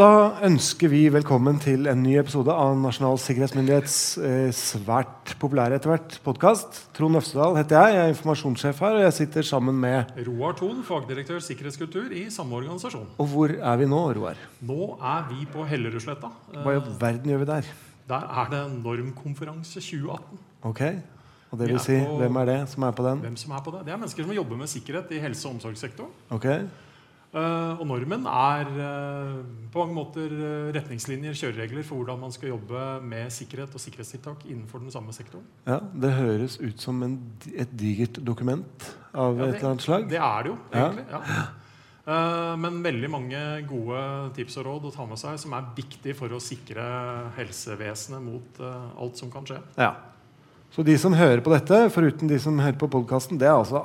Da ønsker vi velkommen til en ny episode av Nasjonal sikkerhetsmyndighets eh, svært populære etter hvert podkast. Trond Øvstedal heter jeg. Jeg er informasjonssjef her, og jeg sitter sammen med Roar Thon, fagdirektør sikkerhetskultur i samme organisasjon. Og hvor er vi nå, Roar? Nå er vi på Hellerudsletta. Hva i verden gjør vi der? Der er det Normkonferanse 2018. Ok, og det vil si, Hvem er det som er på den? Hvem som er på det? Det er mennesker som jobber med sikkerhet i helse- og omsorgssektoren. Ok, Eh, og normen er eh, på mange måter eh, retningslinjer, kjøreregler for hvordan man skal jobbe med sikkerhet og sikkerhetstiltak innenfor den samme sektoren. ja, Det høres ut som en, et digert dokument av Ja, et eller annet slag. Det er det jo, egentlig. Ja. Eh, men veldig mange gode tips og råd å ta med seg som er viktig for å sikre helsevesenet mot eh, alt som kan skje. Ja. Så de som hører på dette, foruten de som hører på podkasten, det er altså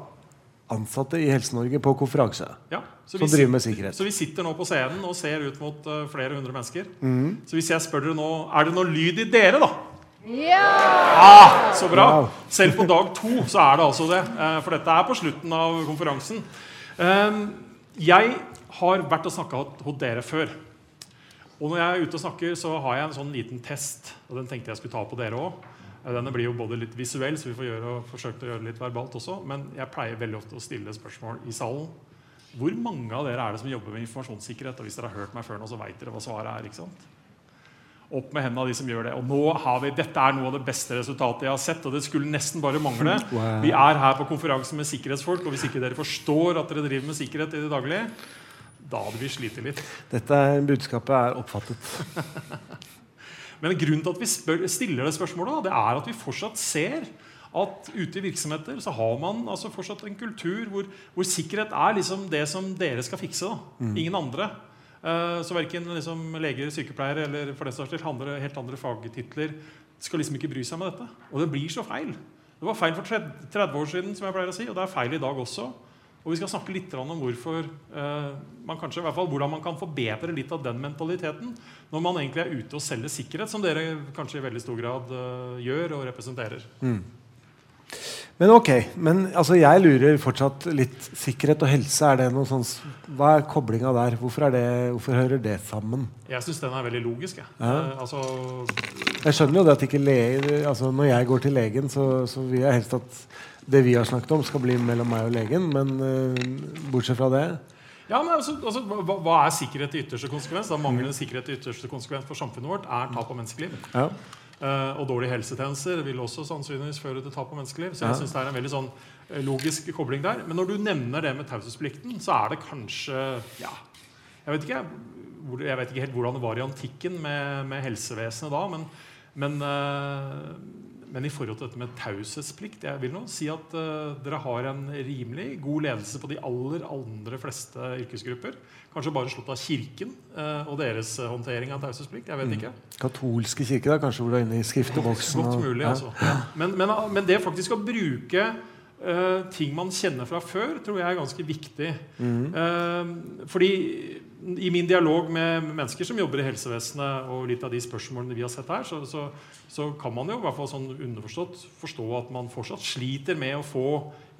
ansatte i Helse-Norge på konferanse. Ja, så Som vi driver med sikkerhet. Så vi sitter nå på scenen og ser ut mot uh, flere hundre mennesker. Mm. Så hvis jeg spør dere nå Er det noe lyd i dere, da? Ja! Ah, så bra! Wow. Selv på dag to så er det altså det. Uh, For dette er på slutten av konferansen. Uh, Jeg har vært og snakka hos dere før. Og når jeg er ute og snakker, så har jeg en sånn liten test. Og den tenkte jeg skulle ta på dere òg. Denne blir jo både litt visuell, så vi får gjøre, forsøkt å gjøre det litt verbalt også. Men jeg pleier veldig ofte å stille spørsmål i salen. Hvor mange av dere er det som jobber med informasjonssikkerhet? Og hvis dere har hørt meg før nå, så veit dere hva svaret er. ikke sant? Opp med hendene av de som gjør det. Og nå har vi, Dette er noe av det beste resultatet jeg har sett. Og det skulle nesten bare mangle. Wow. Vi er her på konferanse med sikkerhetsfolk, og hvis ikke dere forstår at dere driver med sikkerhet i det daglige, da hadde vi slitt litt. Dette budskapet er oppfattet. Men grunnen til at vi spør, stiller det spørsmålet, da, det er at vi fortsatt ser at ute i virksomheter så har man altså fortsatt en kultur hvor, hvor sikkerhet er liksom det som dere skal fikse. Da. Ingen andre. Uh, så verken liksom leger, sykepleiere eller for den saks skyld andre, helt andre fagtitler skal liksom ikke bry seg med dette. Og det blir så feil. Det var feil for 30 30 år siden, som jeg pleier å si, og det er feil i dag også. Og vi skal snakke litt om hvorfor eh, man kanskje, i hvert fall, hvordan man kan forbedre litt av den mentaliteten når man egentlig er ute og selger sikkerhet, som dere kanskje i veldig stor grad eh, gjør og representerer. Men ok, men altså, jeg lurer fortsatt litt. Sikkerhet og helse, er det noe sånn Hva er koblinga der? Hvorfor, er det, hvorfor hører det sammen? Jeg syns den er veldig logisk. Jeg. Ja. Eh, altså, Jeg skjønner jo det at ikke lege, altså Når jeg går til legen, så, så vil jeg helst at det vi har snakket om, skal bli mellom meg og legen. Men eh, bortsett fra det ja, men altså, altså, hva, hva er sikkerhet i ytterste konsekvens? Da Manglende sikkerhet i ytterste konsekvens for samfunnet vårt er tap av menneskeliv. ja. Eh, og dårlige helsetjenester vil også sannsynligvis føre til tap av menneskeliv. Så jeg synes det er en veldig sånn eh, logisk kobling der. Men når du nevner det med taushetsplikten, så er det kanskje ja, jeg vet, ikke, jeg vet ikke helt hvordan det var i antikken med, med helsevesenet da. Men, men, eh, men i forhold til dette med taushetsplikt Jeg vil nå si at uh, dere har en rimelig god ledelse på de aller andre fleste yrkesgrupper. Kanskje bare slått av Kirken uh, og deres eh, håndtering av taushetsplikt. Jeg vet ikke. Katolske kirke, da, kanskje, hvor du er inne i skrifteboksen. Godt og- ja. altså. Men, men, men det faktisk å bruke eh, ting man kjenner fra før, tror jeg er ganske viktig. Mm. Uh, fordi i min dialog med mennesker som jobber i helsevesenet, og litt av de spørsmålene vi har sett her, så, så, så kan man jo i hvert fall sånn underforstått forstå at man fortsatt sliter med å få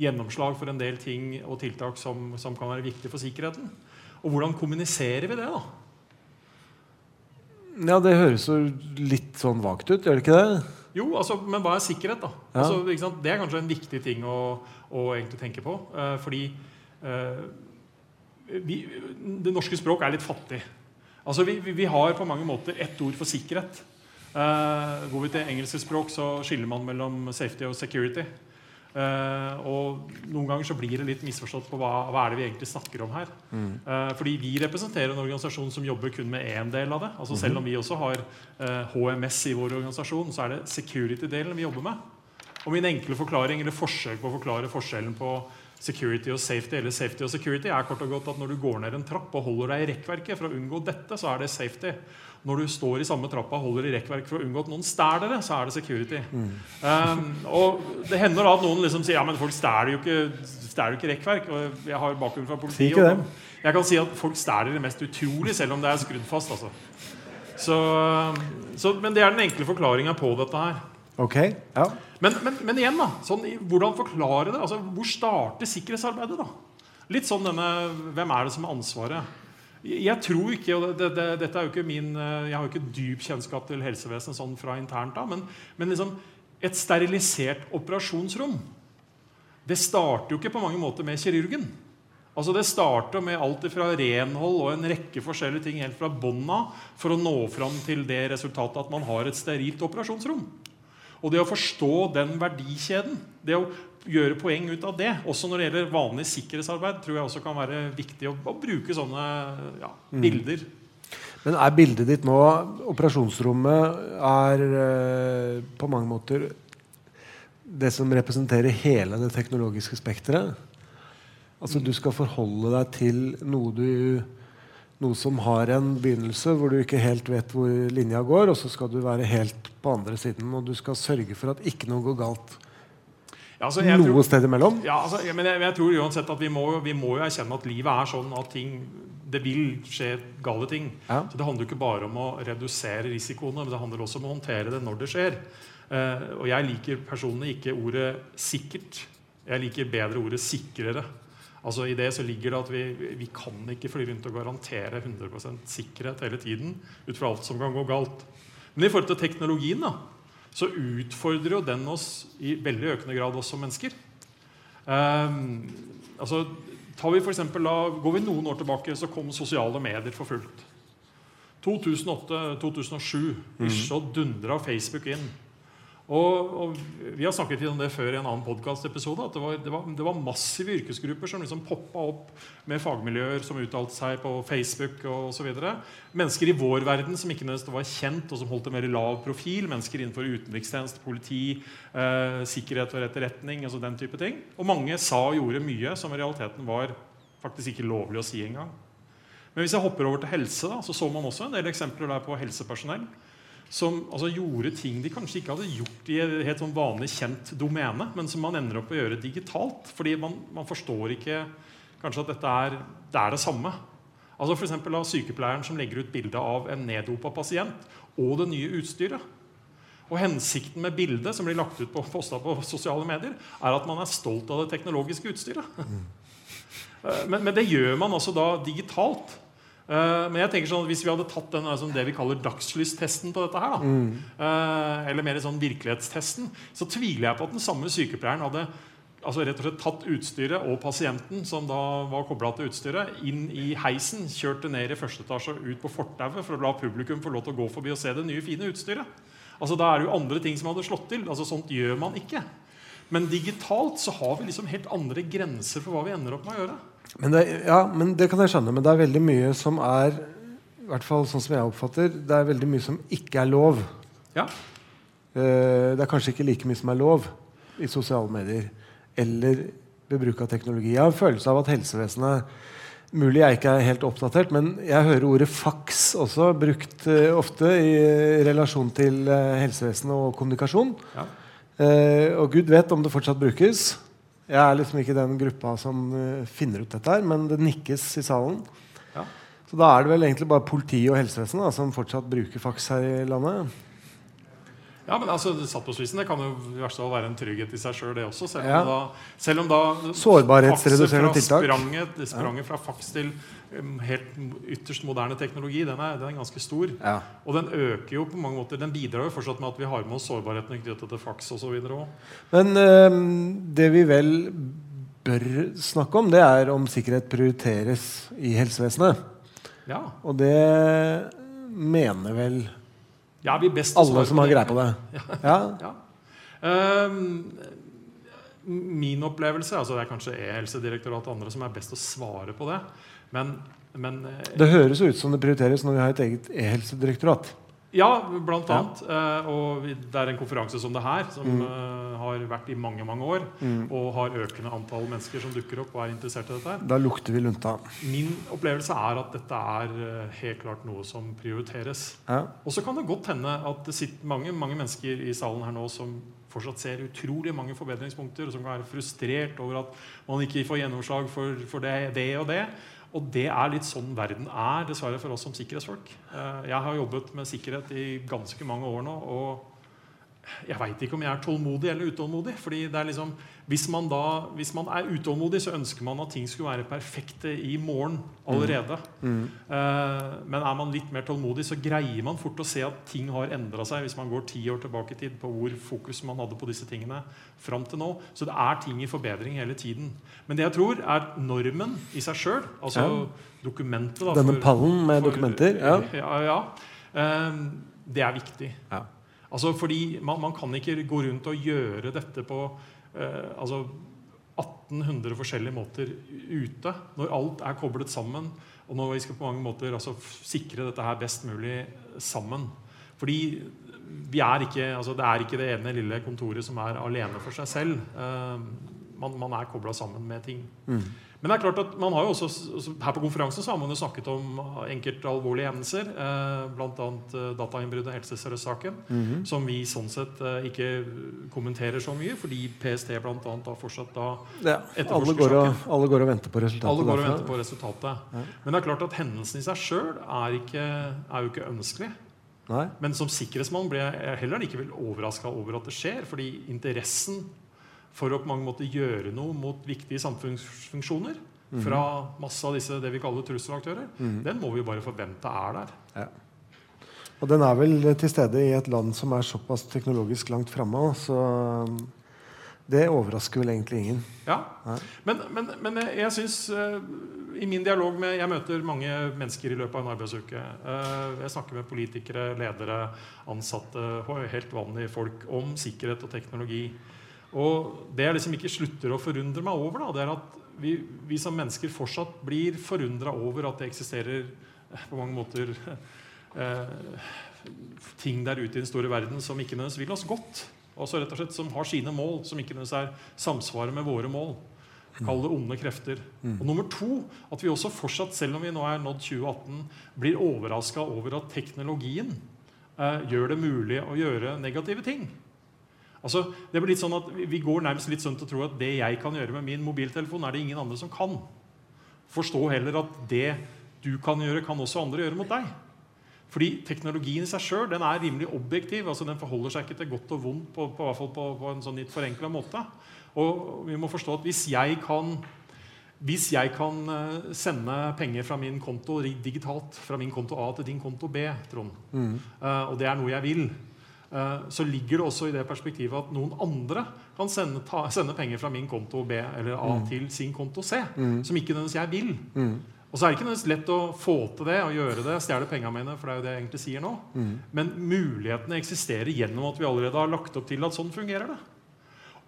gjennomslag for en del ting og tiltak som, som kan være viktige for sikkerheten. Og hvordan kommuniserer vi det, da? ja, det høres jo litt sånn vagt ut, gjør det ikke det? Jo, altså, men hva er sikkerhet, da? Ja. Altså? Det er kanskje en viktig ting å, å egentlig tenke på. eh, fordi eh, vi, det norske språk er litt fattig. Altså, vi, vi, har på mange måter ett ord for sikkerhet. Uh, går vi til engelske språk, så skiller man mellom safety og security. Eh, og noen ganger så blir det litt misforstått på hva, hva er det vi egentlig snakker om her. Eh, fordi vi representerer en organisasjon som jobber kun med én del av det. Altså Selv om vi også har uh, HMS i vår organisasjon, så er det security-delen vi jobber med. Og min enkle forklaring, eller forsøk på å forklare forskjellen på security og safety eller safety og security er kort og godt at når du går ned en trapp og holder deg i rekkverket for å unngå dette, så er det safety. Når du står i samme trappa og holder i rekkverk for å unngå at noen stjeler det, så er det security. Um, og det hender da at noen liksom sier ja, men folk stjeler jo ikke, stjeler jo ikke rekkverk. Og jeg har bakgrunn fra politiet. ikke og det. Jeg kan si at folk stjeler det mest utrolig, selv om det er skrudd fast. altså. Så, så, men det er den enkle forklaringa på dette her. Ok, ja. Men, men, men igjen, da. Sånn, hvordan forklare det? Altså, hvor starter sikkerhetsarbeidet? da? Litt sånn denne Hvem er det som har ansvaret? Jeg tror ikke, og det, det, dette er jo ikke min, eh, Jeg har jo ikke dyp kjennskap til helsevesenet sånn fra internt, da, men, men liksom, et sterilisert operasjonsrom det starter jo ikke på mange måter med kirurgen. Altså Det starter med alt fra renhold og en rekke forskjellige ting helt fra bånn for å nå fram til det resultatet at man har et sterilt operasjonsrom. Og det å forstå den verdikjeden, det å gjøre poeng ut av det, også når det gjelder vanlig sikkerhetsarbeid, tror jeg også kan være viktig å, å bruke sånne ja, mm. bilder. Men er bildet ditt nå Operasjonsrommet er eh, på mange måter det som representerer hele det teknologiske spekteret? Altså Du skal forholde deg til noe, du, noe som har en begynnelse hvor du ikke helt vet hvor linja går, og så skal du være helt på andre siden. Og du skal sørge for at ikke noe går galt ja, altså, noe tror, sted imellom. Ja, altså, jeg, men jeg, jeg, tror uansett at vi må, vi må, jo erkjenne at livet er sånn at ting, det vil skje gale ting. Ja. Så Det handler jo ikke bare om å redusere risikoene, men det handler også om å håndtere det når det skjer. Uh, og jeg liker personlig ikke ordet 'sikkert'. Jeg liker bedre ordet 'sikrere'. Altså I det så ligger det at vi, vi kan ikke fly rundt og garantere 100% sikkerhet hele tiden ut fra alt som kan gå galt. Men i forhold til teknologien da, så utfordrer jo den oss i veldig økende grad som mennesker. Um, altså, tar vi for eksempel, da, Går vi noen år tilbake, så kom sosiale medier for fullt. 2008-2007 mm. så dundra Facebook inn. Og, og, Vi har snakket om det før i en annen podkastepisode. At det var, det, det var, massive yrkesgrupper som liksom poppa opp med fagmiljøer som uttalte seg på Facebook osv. Mennesker i vår verden som ikke nødvendigvis var kjent, og som holdt en mer lav profil. Mennesker innenfor utenrikstjeneste, politi, eh, sikkerhet og etterretning. Altså den type ting. Og mange sa og gjorde mye som i realiteten var faktisk ikke lovlig å si engang. Men hvis jeg hopper over til helse, da, så så man også en del eksempler der på helsepersonell som altså, gjorde ting de kanskje ikke hadde gjort i et helt sånn vanlig kjent domene, men som man ender opp å gjøre digitalt. Fordi man, man forstår ikke kanskje at dette er det, er det samme. Altså for av Sykepleieren som legger ut bilde av en neddopa pasient og det nye utstyret. Og Hensikten med bildet som blir lagt ut på, posta på sosiale medier, er at man er stolt av det teknologiske utstyret. Mm. Men, men, det gjør man altså da digitalt. Uh, men jeg tenker sånn at hvis vi hadde tatt den, altså det vi kaller dagslysttesten på dette, her da, mm. uh, eller mer sånn virkelighetstesten, så tviler jeg på at den samme sykepleieren hadde altså rett og slett tatt utstyret og pasienten som da var kobla til utstyret, inn i heisen, kjørt det ned i første etasje ut på fortauet for å la publikum få lov til å gå forbi og se det nye, fine utstyret. Altså Da er det jo andre ting som hadde slått til. altså Sånt gjør man ikke. Men digitalt så har vi liksom helt andre grenser for hva vi ender opp med å gjøre. Men det, ja, men det kan jeg skjønne. Men det er veldig mye som er i hvert fall sånn som jeg oppfatter, det er veldig mye som ikke er lov. Ja. Eh, det er kanskje ikke like mye som er lov i sosiale medier eller ved bruk av teknologi. Jeg har en følelse av at helsevesenet Mulig jeg ikke er helt oppdatert, men jeg hører ordet faks også brukt uh, ofte i relasjon til helsevesenet helsevesen og kommunikasjon. Ja. Uh, og gud vet om det fortsatt brukes. Jeg er liksom ikke den gruppa som uh, finner ut dette, her, men det nikkes i salen. Ja. Så da er det vel egentlig bare politi og helsevesen da, som fortsatt bruker faks her i landet. Ja, men altså, satt på spissen, Det kan jo i verste fall være en trygghet i seg sjøl, det også. Selv om, ja. da, selv om da Sårbarhetsreduserende tiltak. Spranget, spranget fra faks til um, helt ytterst moderne teknologi, den er, den er ganske stor. Ja. Og den øker jo på mange måter, den bidrar jo fortsatt med at vi har med oss sårbarheten knyttet til faks osv. Men um, det vi vel bør snakke om, det er om sikkerhet prioriteres i helsevesenet. Ja. Og det mener vel ja, Alle som har greie på det? Ja. ja. Um, min opplevelse altså Det er kanskje E-helsedirektoratet og andre som er best å svare på det. Men, men eh, Det høres ut som det prioriteres når vi har et eget e-helsedirektorat. Ja, blant annet. Ja. Uh, og det er en konferanse som det her, som mm. uh, har vært i mange mange år, mm. og har økende antall mennesker som dukker opp og er interessert i dette. Da lukter vi lunta. Min opplevelse er at dette er uh, helt klart noe som prioriteres. Ja. Og så kan det godt hende at det sitter mange, mange mennesker i salen her nå som fortsatt ser utrolig mange forbedringspunkter, og som kan være frustrert over at man ikke får gjennomslag for, for det, det og det. Og det er litt sånn verden er, dessverre, for oss som sikkerhetsfolk. Eh, jeg har jobbet med sikkerhet i ganske mange år nå. og jeg veit ikke om jeg er tålmodig eller utålmodig. fordi det er liksom, hvis man, da, hvis man er utålmodig, så ønsker man at ting skulle være perfekte i morgen allerede. Mm. Eh, men er man litt mer tålmodig, så greier man fort å se at ting har endra seg. hvis man går ti år tilbake i tid på hvor fokus man hadde på disse tingene fram til nå. Så det er ting i forbedring hele tiden. Men det jeg tror er normen i seg sjøl, altså Ja. dokumentet da, Denne for- pallen med for- dokumenter. Ja. ja, ja. uh, det er viktig. Ja. Altså fordi man, man kan ikke gå rundt og gjøre dette på eh, altså 1800 forskjellige måter ute. Når alt er koblet sammen, og når vi skal på mange måter altså, sikre dette her best mulig sammen. Fordi er ikke, altså, det er ikke det ene lille kontoret som er alene for seg selv. Eh, man, man er kobla sammen med ting. Mm. Men det er klart at man har jo også, altså, her på konferansen så har man jo snakket om enkelte alvorlige hendelser. Eh, Bl.a. Eh, datainnbruddet og Helse Sør-Øst-saken. -hmm. Som vi sånn sett eh, ikke kommenterer så mye, fordi PST annet har fortsatt da Ja. Alle, går og, alle går og venter på resultatet. alle går og venter på resultatet. Ja. Men det er klart at hendelsen i seg sjøl er, er jo ikke ønskelig. Nei. Men som sikkerhetsmann ble jeg heller likevel overraska over at det skjer. Fordi interessen for å på mange måter gjøre noe mot viktige samfunnsfunksjoner fra masse av disse det vi kaller trusselaktører, mm. den må vi bare forvente er der. Ja. Og den er vel til stede i et land som er såpass teknologisk langt framme. Så um, det overrasker vel egentlig ingen. Ja. Men, men, men jeg, jeg syns uh, I min dialog med Jeg møter mange mennesker i løpet av en arbeidsuke. Uh, jeg snakker med politikere, ledere, ansatte, helt vanlige folk om sikkerhet og teknologi. Og det jeg liksom ikke slutter å forundre meg over, da, det er at vi, vi som mennesker fortsatt blir forundra over at det eksisterer eh, på mange måter eh, ting der ute i den store verden som ikke nødvendigvis vil oss godt. Altså rett og slett Som har sine mål, som ikke nødvendigvis er samsvaret med våre mål. Kall det onde krefter. Og nummer to, at vi også fortsatt, selv om vi nå er nådd 2018, blir overraska over at teknologien eh, gjør det mulig å gjøre negative ting. Altså, det blir litt sånn at Vi går nærmest litt sånn til å tro at det jeg kan gjøre med min mobiltelefon, er det ingen andre som kan. Forstå heller at det du kan gjøre, kan også andre gjøre mot deg. Fordi teknologien i seg sjøl er rimelig objektiv. altså Den forholder seg ikke til godt og vondt på, på, på, på en sånn litt forenkla måte. Og vi må forstå at hvis jeg kan hvis jeg kan eh, sende penger fra min konto digitalt fra min konto A til din konto B, Trond, Mm. eh, og det er noe jeg vil, så ligger det også i det perspektivet at noen andre kan sende, ta, sende penger fra min konto B eller A til sin konto C, Mm. som ikke nødvendigvis jeg vil. Mm. Og så er det ikke nødvendigvis lett å få til det og gjøre det, stjele pengene mine, for det er jo det jeg egentlig sier nå. Mm. Men mulighetene eksisterer gjennom at vi allerede har lagt opp til at sånn fungerer det.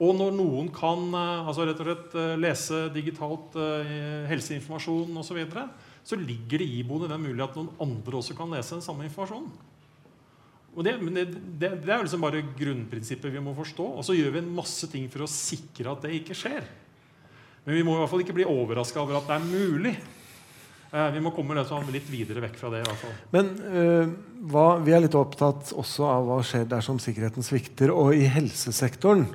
Og når noen kan eh, altså rett og slett eh, lese digitalt eh, helseinformasjon osv., så, videre, så ligger det iboende den muligheten at noen andre også kan lese den samme informasjonen. Og det, men det, det, det er jo liksom bare grunnprinsippet vi må forstå. Og så gjør vi en masse ting for å sikre at det ikke skjer. Men vi må i hvert fall ikke bli overraska over at det er mulig. Eh, vi må komme litt, sånn litt videre vekk fra det. i hvert fall. Men øh, hva, vi er litt opptatt også av hva skjer dersom sikkerheten svikter. Og i helsesektoren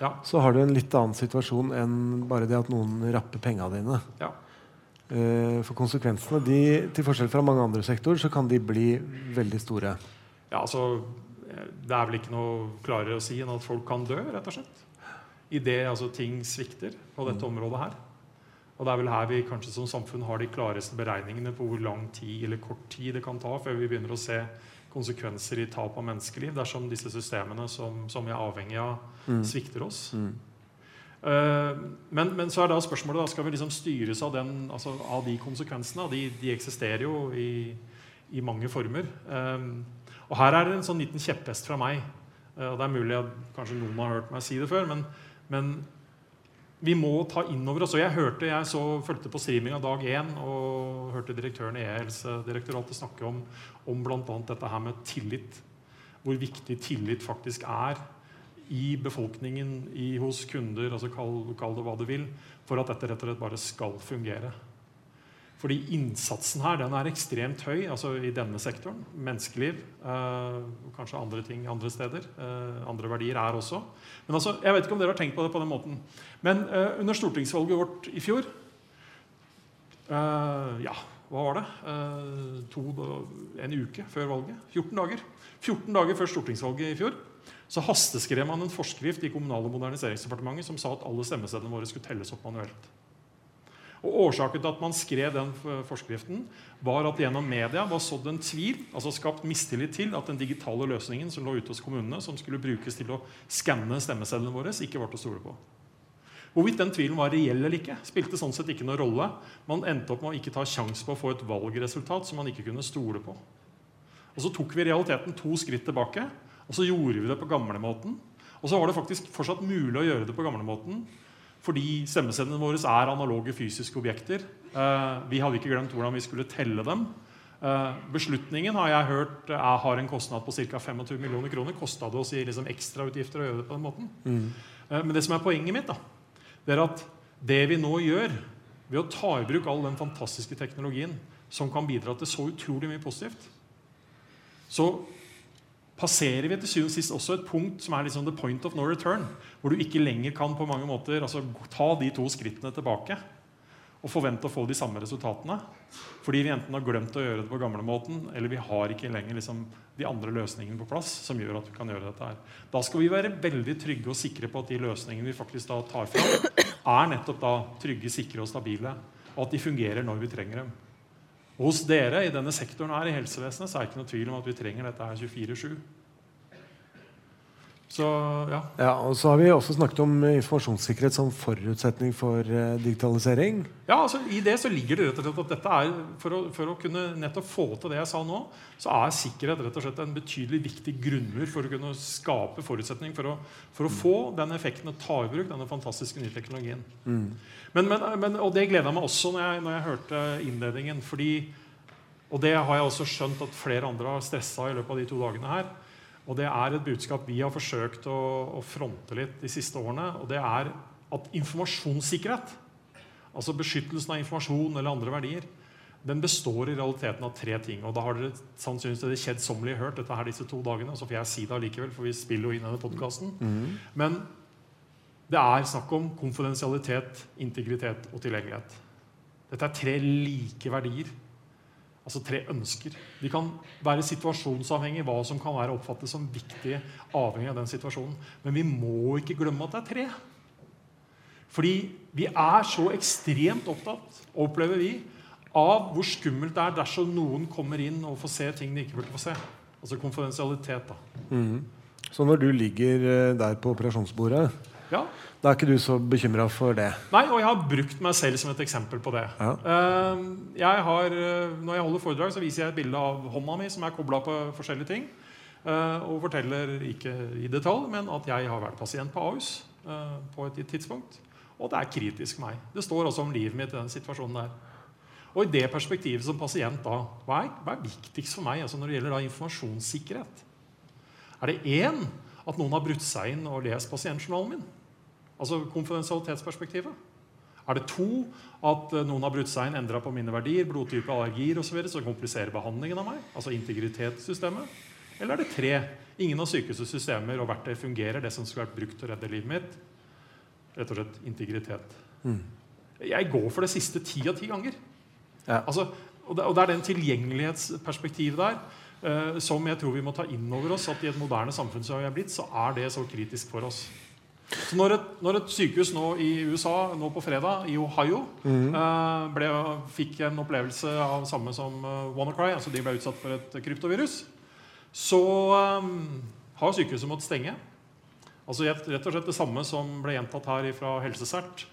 Ja, så har du en litt annen situasjon enn bare det at noen rapper penga dine. ja. Eh, for konsekvensene, de, til forskjell fra mange andre sektorer, så kan de bli veldig store. Ja, altså, Det er vel ikke noe klarere å si enn at folk kan dø, rett og slett. Idet altså, ting svikter på dette området her. Og det er vel her vi kanskje som samfunn har de klareste beregningene på hvor lang tid eller kort tid det kan ta før vi begynner å se konsekvenser i tap av menneskeliv dersom disse systemene som, som vi er avhengig av, svikter oss. Mm. Eh, men, men så er da spørsmålet da, skal vi liksom styres av, den, altså av de konsekvensene. De, de eksisterer jo i, i mange former. Eh, og her er det en sånn liten kjepphest fra meg. Eh, og det er mulig at kanskje noen har hørt meg si det før, men, men vi må ta inn over oss. Og jeg hørte, jeg så, fulgte på streaming av dag én og hørte direktøren i E-helsedirektoratet snakke om, om bl.a. dette her med tillit. Hvor viktig tillit faktisk er i befolkningen, i, hos kunder, altså kall, kall det hva du vil, for at dette rett og slett bare skal fungere. Fordi innsatsen her den er ekstremt høy altså i denne sektoren. Menneskeliv. Eh, kanskje andre ting andre steder. Eh, andre verdier er også. Men altså, jeg vet ikke om dere har tenkt på det på den måten. Men eh, under stortingsvalget vårt i fjor eh, Ja, hva var det? Eh, to, en uke før valget. 14 dager. 14 dager før stortingsvalget i fjor så hasteskrev man en forskrift i Kommunal- og moderniseringsdepartementet som sa at alle stemmesedlene våre skulle telles opp manuelt. Og Årsaken til at man skrev den forskriften, var at gjennom media var sådd en tvil, altså skapt mistillit til at den digitale løsningen som lå ute hos kommunene, som skulle brukes til å skanne stemmesedlene våre, ikke var til å stole på. Hvorvidt den tvilen var reell eller ikke, spilte sånn sett ikke noen rolle. Man endte opp med å ikke ta sjanse på å få et valgresultat som man ikke kunne stole på. Og Så tok vi i realiteten to skritt tilbake, og så gjorde vi det på gamlemåten. Og så var det faktisk fortsatt mulig å gjøre det på gamlemåten fordi stemmesedlene våre er analoge fysiske objekter. Uh, vi hadde ikke glemt hvordan vi skulle telle dem. Uh, beslutningen har jeg hørt jeg har en kostnad på ca. 25 millioner kroner. Kosta det oss i liksom, ekstrautgifter å gjøre det på den måten? Mm. men det som er poenget mitt, da, det er at det vi nå gjør ved å ta i bruk all den fantastiske teknologien som kan bidra til så utrolig mye positivt, så passerer vi til syvende og sist også et punkt som er liksom the point of no return. Hvor du ikke lenger kan på mange måter altså, ta de to skrittene tilbake og forvente å få de samme resultatene. Fordi vi enten har glemt å gjøre det på gamlemåten, eller vi har ikke lenger liksom, de andre løsningene på plass som gjør at vi kan gjøre dette her. Da skal vi være veldig trygge og sikre på at de løsningene vi faktisk da tar fram, er nettopp da trygge, sikre og stabile. Og at de fungerer når vi trenger dem. Hos dere i denne sektoren her i helsevesenet så er det ikke noe tvil om at vi trenger dette her 24-7. Så, ja. ja. og så har vi også snakket om informasjonssikkerhet som forutsetning for uh, digitalisering. Ja, altså I det så ligger det rett og slett at dette er, for å, for å, kunne nettopp få til det jeg sa nå, så er sikkerhet rett og slett en betydelig viktig grunnmur for å kunne skape forutsetning for å, for å få den effekten og ta i bruk denne fantastiske nye teknologien. Mm. Men, men, men, og det gleda meg også når jeg, når jeg hørte innledningen. fordi, og det har jeg også skjønt at flere andre har stressa i løpet av de to dagene her og det er et budskap vi har forsøkt å, å, fronte litt de siste årene. Og det er at informasjonssikkerhet, altså beskyttelsen av informasjon eller andre verdier, den består i realiteten av tre ting. Og da har dere sannsynligvis det kjedsommelige hørt dette her disse to dagene. Så får jeg si det allikevel, for vi spiller jo inn denne podkasten. Mm. Men det er snakk om konfidensialitet, integritet og tilgjengelighet. Dette er tre like verdier Altså tre ønsker. De kan være situasjonsavhengig hva som kan være oppfattet som viktig avhengig av den situasjonen. Men vi må ikke glemme at det er tre. Fordi vi er så ekstremt opptatt, opplever vi, av hvor skummelt det er dersom noen kommer inn og får se ting de ikke burde få se. Altså konfidensialitet. da. Mm. Så når du ligger eh, der på operasjonsbordet ja. Da er ikke du så bekymra for det? Nei, og jeg har brukt meg selv som et eksempel på det. Ja. Ehm, jeg har, eh, når jeg holder foredrag, så viser jeg et bilde av hånda mi som er kobla på forskjellige ting. Eh, og forteller ikke i detalj, men at jeg har vært pasient på Ahus eh, på et tidspunkt. Og det er kritisk meg. Det står også om livet mitt i den situasjonen der. Og i det perspektivet som pasient da, hva er, hva er viktigst for meg altså når det gjelder da informasjonssikkerhet? Er det én at noen har brutt seg inn og lest pasientjournalen min? Altså konfidensialitetsperspektivet. Er det to at eh, noen har brutt seg inn, endra på mine verdier, blodtype, allergier osv., som kompliserer behandlingen av meg? Altså integritetssystemet. Eller er det tre? Ingen av sykehusets systemer og verktøy fungerer. Det som skulle vært brukt til å redde livet mitt. Rett og slett integritet. Mm. Jeg går for det siste ti av ti ganger. Ja. Altså, og, det, og, det, er den tilgjengelighetsperspektivet der som jeg tror vi må ta inn over oss. At i et moderne samfunn som vi er blitt, så er det så kritisk for oss. Så når et, når et, sykehus nå i USA nå på fredag, i Ohio, mm. eh, ble, fikk en opplevelse av samme som uh, WannaCry, altså de ble utsatt for et kryptovirus, så um, har sykehuset måttet stenge. Altså Rett og slett det samme som ble gjentatt her fra Helsesert.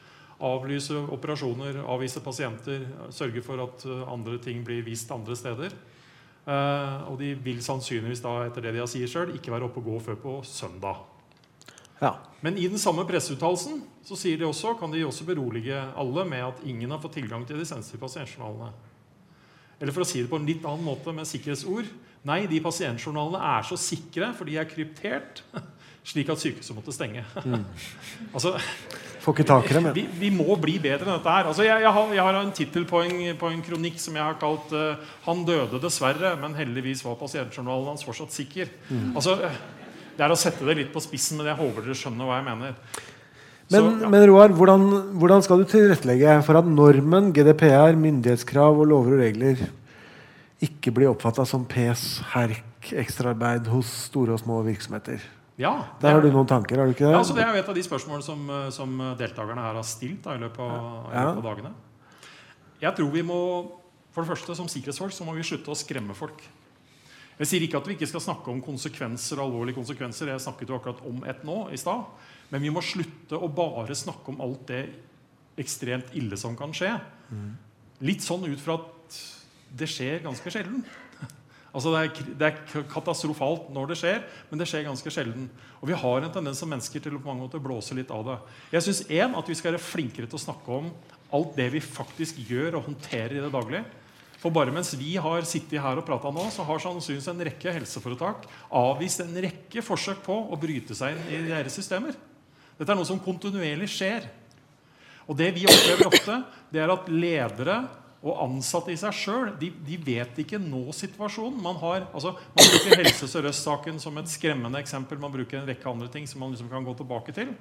Avlyse operasjoner, avvise pasienter, sørge for at andre ting blir vist andre steder. Eh, og de vil sannsynligvis da, etter det de har sier selv, ikke være oppe og gå før på søndag. Ja. Men i den samme presseuttalelsen så sier de også, kan de også berolige alle med at ingen har fått tilgang til de sensitive pasientjournalene. Eller for å si det på en litt annen måte med sikkerhetsord Nei, de pasientjournalene er så sikre, for de er kryptert, slik at sykehuset måtte stenge. Mm. altså, Får ikke tak i dem, vi, vi, må bli bedre enn dette her. Altså, jeg, jeg, har, jeg, har, en tittel på, på, en kronikk som jeg har kalt uh, 'Han døde dessverre, men heldigvis var pasientjournalen hans fortsatt sikker'. Mm. Altså, det er å sette det litt på spissen, men jeg håper dere skjønner hva jeg mener. Men, ja. men Roar, hvordan, hvordan, skal du tilrettelegge for at normen, GDPR, myndighetskrav og lover og regler ikke blir oppfatta som pes, herk, ekstraarbeid hos store og små virksomheter? Ja, Der har du noen tanker, har du ikke det? Ja, altså Det er jo et av de spørsmålene som, eh, som deltakerne her har stilt da, i løpet av, i løpet av dagene. Jeg tror vi må, for det første Som sikkerhetsfolk så må vi slutte å skremme folk. Jeg sier ikke at vi ikke skal snakke om konsekvenser alvorlige konsekvenser. Jeg snakket jo akkurat om et nå i stad. Men vi må slutte å bare snakke om alt det ekstremt ille som kan skje. Litt sånn ut fra at det skjer ganske sjelden. Altså det, er, det er katastrofalt når det skjer, men det skjer ganske sjelden. Og vi har en tendens som mennesker til å på mange måter blåse litt av det. Jeg synes en, at vi skal være flinkere til å snakke om alt det vi faktisk gjør og håndterer i det daglige. For bare mens vi har sittet her og prata nå, så har sannsynligvis en rekke helseforetak avvist en rekke forsøk på å bryte seg inn i deres systemer. Dette er noe som kontinuerlig skjer. Og det vi opplever ofte, det er at ledere og ansatte i seg sjøl de, de vet ikke nå-situasjonen. Man, har, altså, man bruker Helse Sør-Øst-saken som et skremmende eksempel. Man bruker en rekke andre ting som man liksom kan gå tilbake til.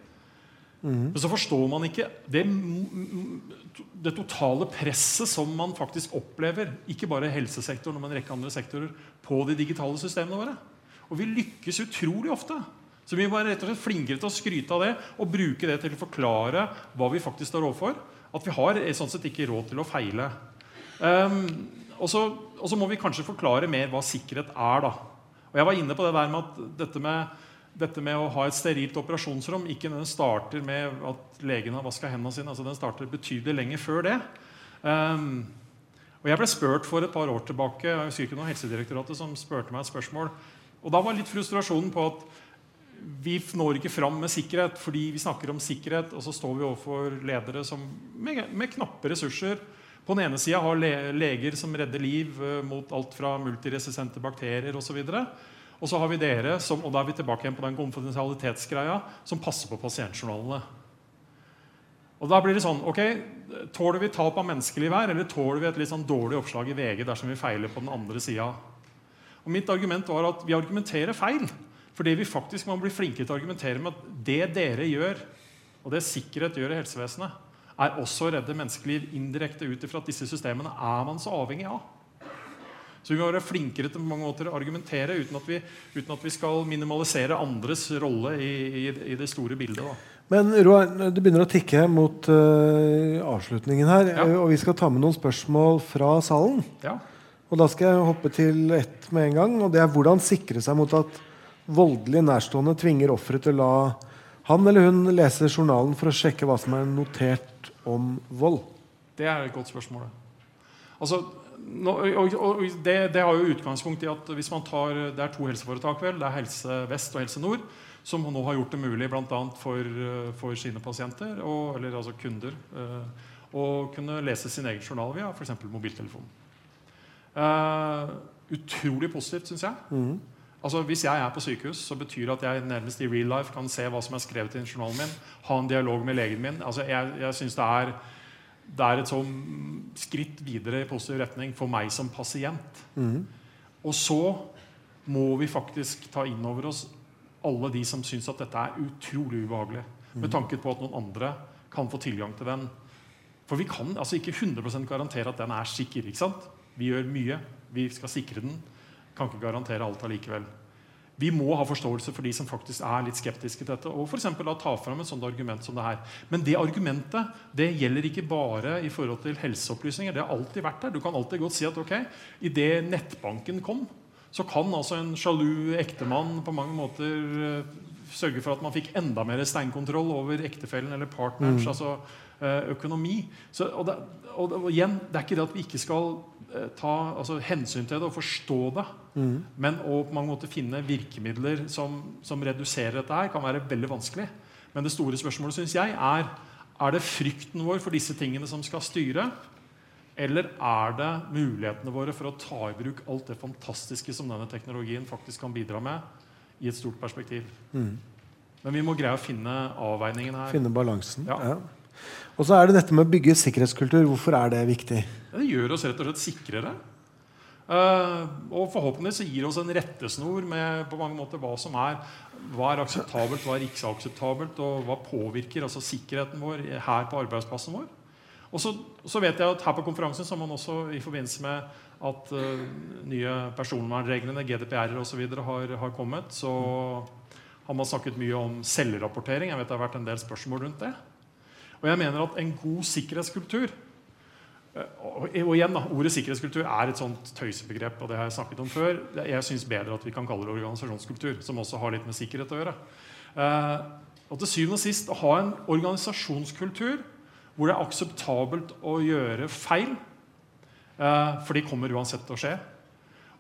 Men så forstår man ikke det, det, totale presset som man faktisk opplever, ikke bare helsesektoren, men en rekke andre sektorer, på de digitale systemene våre. Og vi lykkes utrolig ofte. Så vi være rett og slett flinkere til å skryte av det og bruke det til å forklare hva vi faktisk står overfor. At vi har sånn sett ikke råd til å feile. Um, og, så, må vi kanskje forklare mer hva sikkerhet er. da. Og Jeg var inne på det der med at dette med, dette med å ha et sterilt operasjonsrom ikke den starter med at legen har vaska hendene sine. altså Den starter betydelig lenger før det. Um, og Jeg ble spurt for et par år tilbake jeg husker ikke noe Helsedirektoratet som spurte meg et spørsmål. Og Da var litt frustrasjonen på at vi når ikke fram med sikkerhet fordi vi snakker om sikkerhet, og så står vi overfor ledere som med, med knappe ressurser på den ene sida har leger som redder liv uh, mot alt fra multiresistente bakterier osv. Og så har vi dere, som, og da er vi tilbake igjen på den konfidensialitetsgreia, som passer på pasientjournalene. Og da blir det sånn, ok, Tåler vi tap av menneskeliv her, eller tåler vi et litt sånn dårlig oppslag i VG dersom vi feiler på den andre sida? Mitt argument var at vi argumenterer feil. Fordi vi faktisk må bli flinke til å argumentere med at det dere gjør, og det sikkerhet gjør i helsevesenet, er også å redde menneskeliv indirekte ut ifra at disse systemene er man så avhengig av. Så vi må være flinkere til mange måter å argumentere uten at vi, uten at vi skal minimalisere andres rolle i, i, i det store bildet. Da. Men Roar, det begynner å tikke mot uh, avslutningen her. Ja. Og vi skal ta med noen spørsmål fra salen. Ja. Og da skal jeg hoppe til ett med en gang. Og det er hvordan sikre seg mot at voldelig nærstående tvinger offeret til å la han eller hun lese journalen for å sjekke hva som er notert om vold? Det er et godt spørsmål. Altså, nå, og, og det, det, har jo utgangspunkt i at hvis man tar, Det er to helseforetak, vel, det er Helse Vest og Helse Nord, som nå har gjort det mulig bl.a. For, for sine pasienter, og, eller altså kunder, uh, å kunne lese sin egen journal via f.eks. mobiltelefon. Uh, utrolig positivt, syns jeg. Mm. Altså, Hvis jeg er på sykehus, så betyr det at jeg nærmest i real life kan se hva som er skrevet i journalen min, ha en dialog med legen min. Altså, Jeg, jeg synes det det er et sånn skritt videre i positiv retning for meg som pasient. Mm. Og så må vi faktisk ta inn over oss alle de som syns at dette er utrolig ubehagelig. Med tanke på at noen andre kan få tilgang til den. For vi kan altså ikke 100% garantere at den er sikker. ikke sant? Vi gjør mye. Vi skal sikre den. Kan ikke garantere alt allikevel. Vi må ha forståelse for de som faktisk er litt skeptiske til dette. Og for da ta fram et sånt argument som det her. Men det argumentet det gjelder ikke bare i forhold til helseopplysninger. Det har alltid vært der. Du kan alltid godt si at ok, idet nettbanken kom, så kan altså en sjalu ektemann på mange måter uh, sørge for at man fikk enda mer steinkontroll over ektefellen eller partneren. mm. altså, økonomi. Så, og, det, og, og, igjen, det er ikke det at vi ikke skal uh, ta altså, hensyn til det og forstå det. Mm. Men å på mange måter finne virkemidler som, som, reduserer dette her, kan være veldig vanskelig. Men det store spørsmålet synes jeg er er det frykten vår for disse tingene som skal styre. Eller er det mulighetene våre for å ta i bruk alt det fantastiske som denne teknologien faktisk kan bidra med i et stort perspektiv? Mm. Men vi må greie å finne avveiningen her. Finne balansen. Ja. ja. Og så er det dette med å bygge sikkerhetskultur. Hvorfor er det viktig? Det gjør oss rett og slett sikrere. Uh, og forhåpentligvis gir oss en rettesnor med på mange måter hva som er hva er akseptabelt, hva er ikke akseptabelt, og hva påvirker altså sikkerheten vår her på arbeidsplassen vår. Og så, så, vet jeg at her på konferansen så har man også i forbindelse med at uh, nye personvernreglene, GDPR osv. Har, har kommet, så har man snakket mye om selvrapportering. Jeg vet Det har vært en del spørsmål rundt det. Og jeg mener at en god sikkerhetskultur eh, og igjen da, Ordet sikkerhetskultur er et sånt tøysebegrep. og det har Jeg snakket om før. Jeg syns bedre at vi kan kalle det organisasjonskultur, som også har litt med sikkerhet å gjøre. Eh, og til syvende og sist å ha en organisasjonskultur hvor det er akseptabelt å gjøre feil, eh, for de kommer uansett til å skje.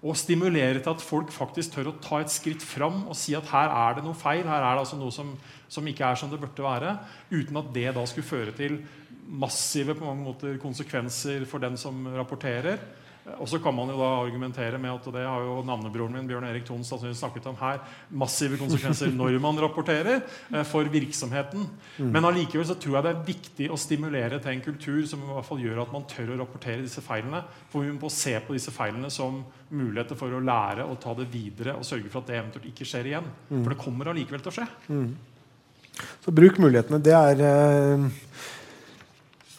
Og stimulere til at folk faktisk tør å ta et skritt fram og si at her er det noe feil. her er det altså noe som, som ikke er som det burde være, Uten at det da skulle føre til massive måter konsekvenser for den som rapporterer. Og så kan man jo da argumentere med at det har jo navnebroren min Bjørn Erik Thon snakket om her, massive konsekvenser når man rapporterer eh, for virksomheten. Mm. Men allikevel så tror jeg det er viktig å stimulere til en kultur som i hvert fall gjør at man tør å rapportere disse feilene. For vi må se på disse feilene som muligheter for å lære og ta det videre og sørge for at det eventuelt ikke skjer igjen. Mm. For det kommer allikevel til å skje. Mm. Så bruk mulighetene. Det er eh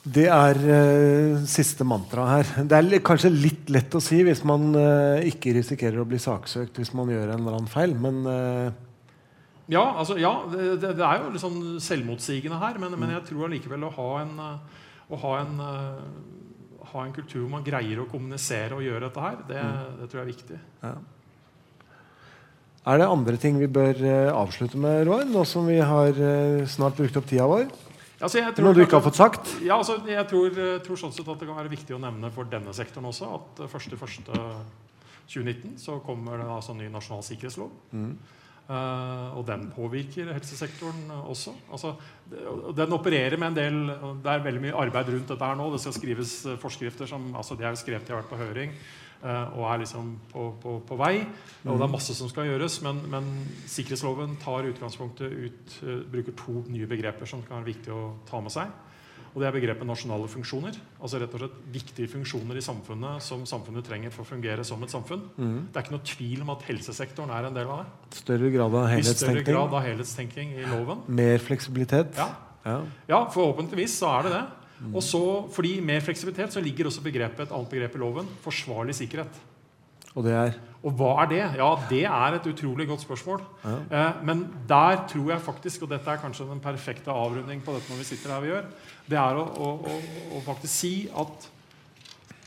det er uh, siste mantra her. Det er kanskje litt lett å si hvis man uh, ikke risikerer å bli saksøkt hvis man gjør en eller annen feil, men uh... Ja, altså, ja det, det, er jo litt sånn selvmotsigende her, men, men jeg tror allikevel å ha en, å ha en, ha en kultur hvor man greier å kommunisere og gjøre dette her, det, mm. det tror jeg er viktig. Ja. Er det andre ting vi bør avslutte med, Roar, nå som vi har snart brukt opp tida vår? Altså, Noe du ikke har fått sagt? Ja, altså, jeg tror, eh, tror, sånn sett at det kan være viktig å nevne for denne sektoren også at 1.1.2019 eh, så kommer det altså ny nasjonal sikkerhetslov. Mm. Uh, og den påvirker helsesektoren også. Altså, den opererer med en del Det er veldig mye arbeid rundt dette her nå. Det skal skrives forskrifter som altså, de er skrevet, de har vært på høring. Eh, og er liksom på, på, på, vei. Og det er masse som skal gjøres, men, men sikkerhetsloven tar utgangspunktet ut, uh, bruker to nye begreper som kan være viktig å ta med seg. Og det er begrepet nasjonale funksjoner. Altså rett og slett viktige funksjoner i samfunnet som samfunnet trenger for å fungere som et samfunn. Mm. Det er ikke noe tvil om at helsesektoren er en del av det. Større grad av helhetstenking. I større grad av helhetstenking i loven. Mer fleksibilitet. Ja. ja. ja forhåpentligvis så er det det. Og så, fordi mer fleksibilitet så ligger også begrepet, et annet begrep i loven forsvarlig sikkerhet. Og det er? Og hva er det? Ja, Det er et utrolig godt spørsmål. Ja. Eh, men der tror jeg faktisk, og dette er kanskje den perfekte avrunding på dette når vi sitter her vi gjør, det er å, å, å, å faktisk si at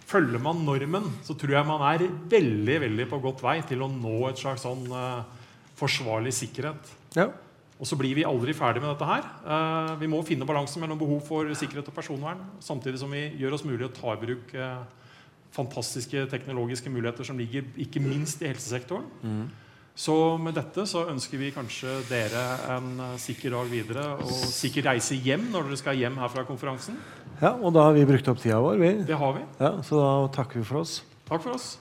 følger man normen, så tror jeg man er veldig veldig på godt vei til å nå et slags sånn eh, forsvarlig sikkerhet. Ja. Og så blir vi aldri ferdig med dette her. Uh, vi må finne balansen mellom behov for sikkerhet og personvern, samtidig som vi gjør oss mulig å ta i bruk uh, fantastiske teknologiske muligheter som ligger ikke minst i helsesektoren. Mm. Så med dette så ønsker vi kanskje dere en uh, sikker dag videre og sikker reise hjem når dere skal hjem her fra konferansen. Ja, og da har vi brukt opp tida vår. Vi. Det har vi. Ja, Så da takker vi for oss. Takk for oss.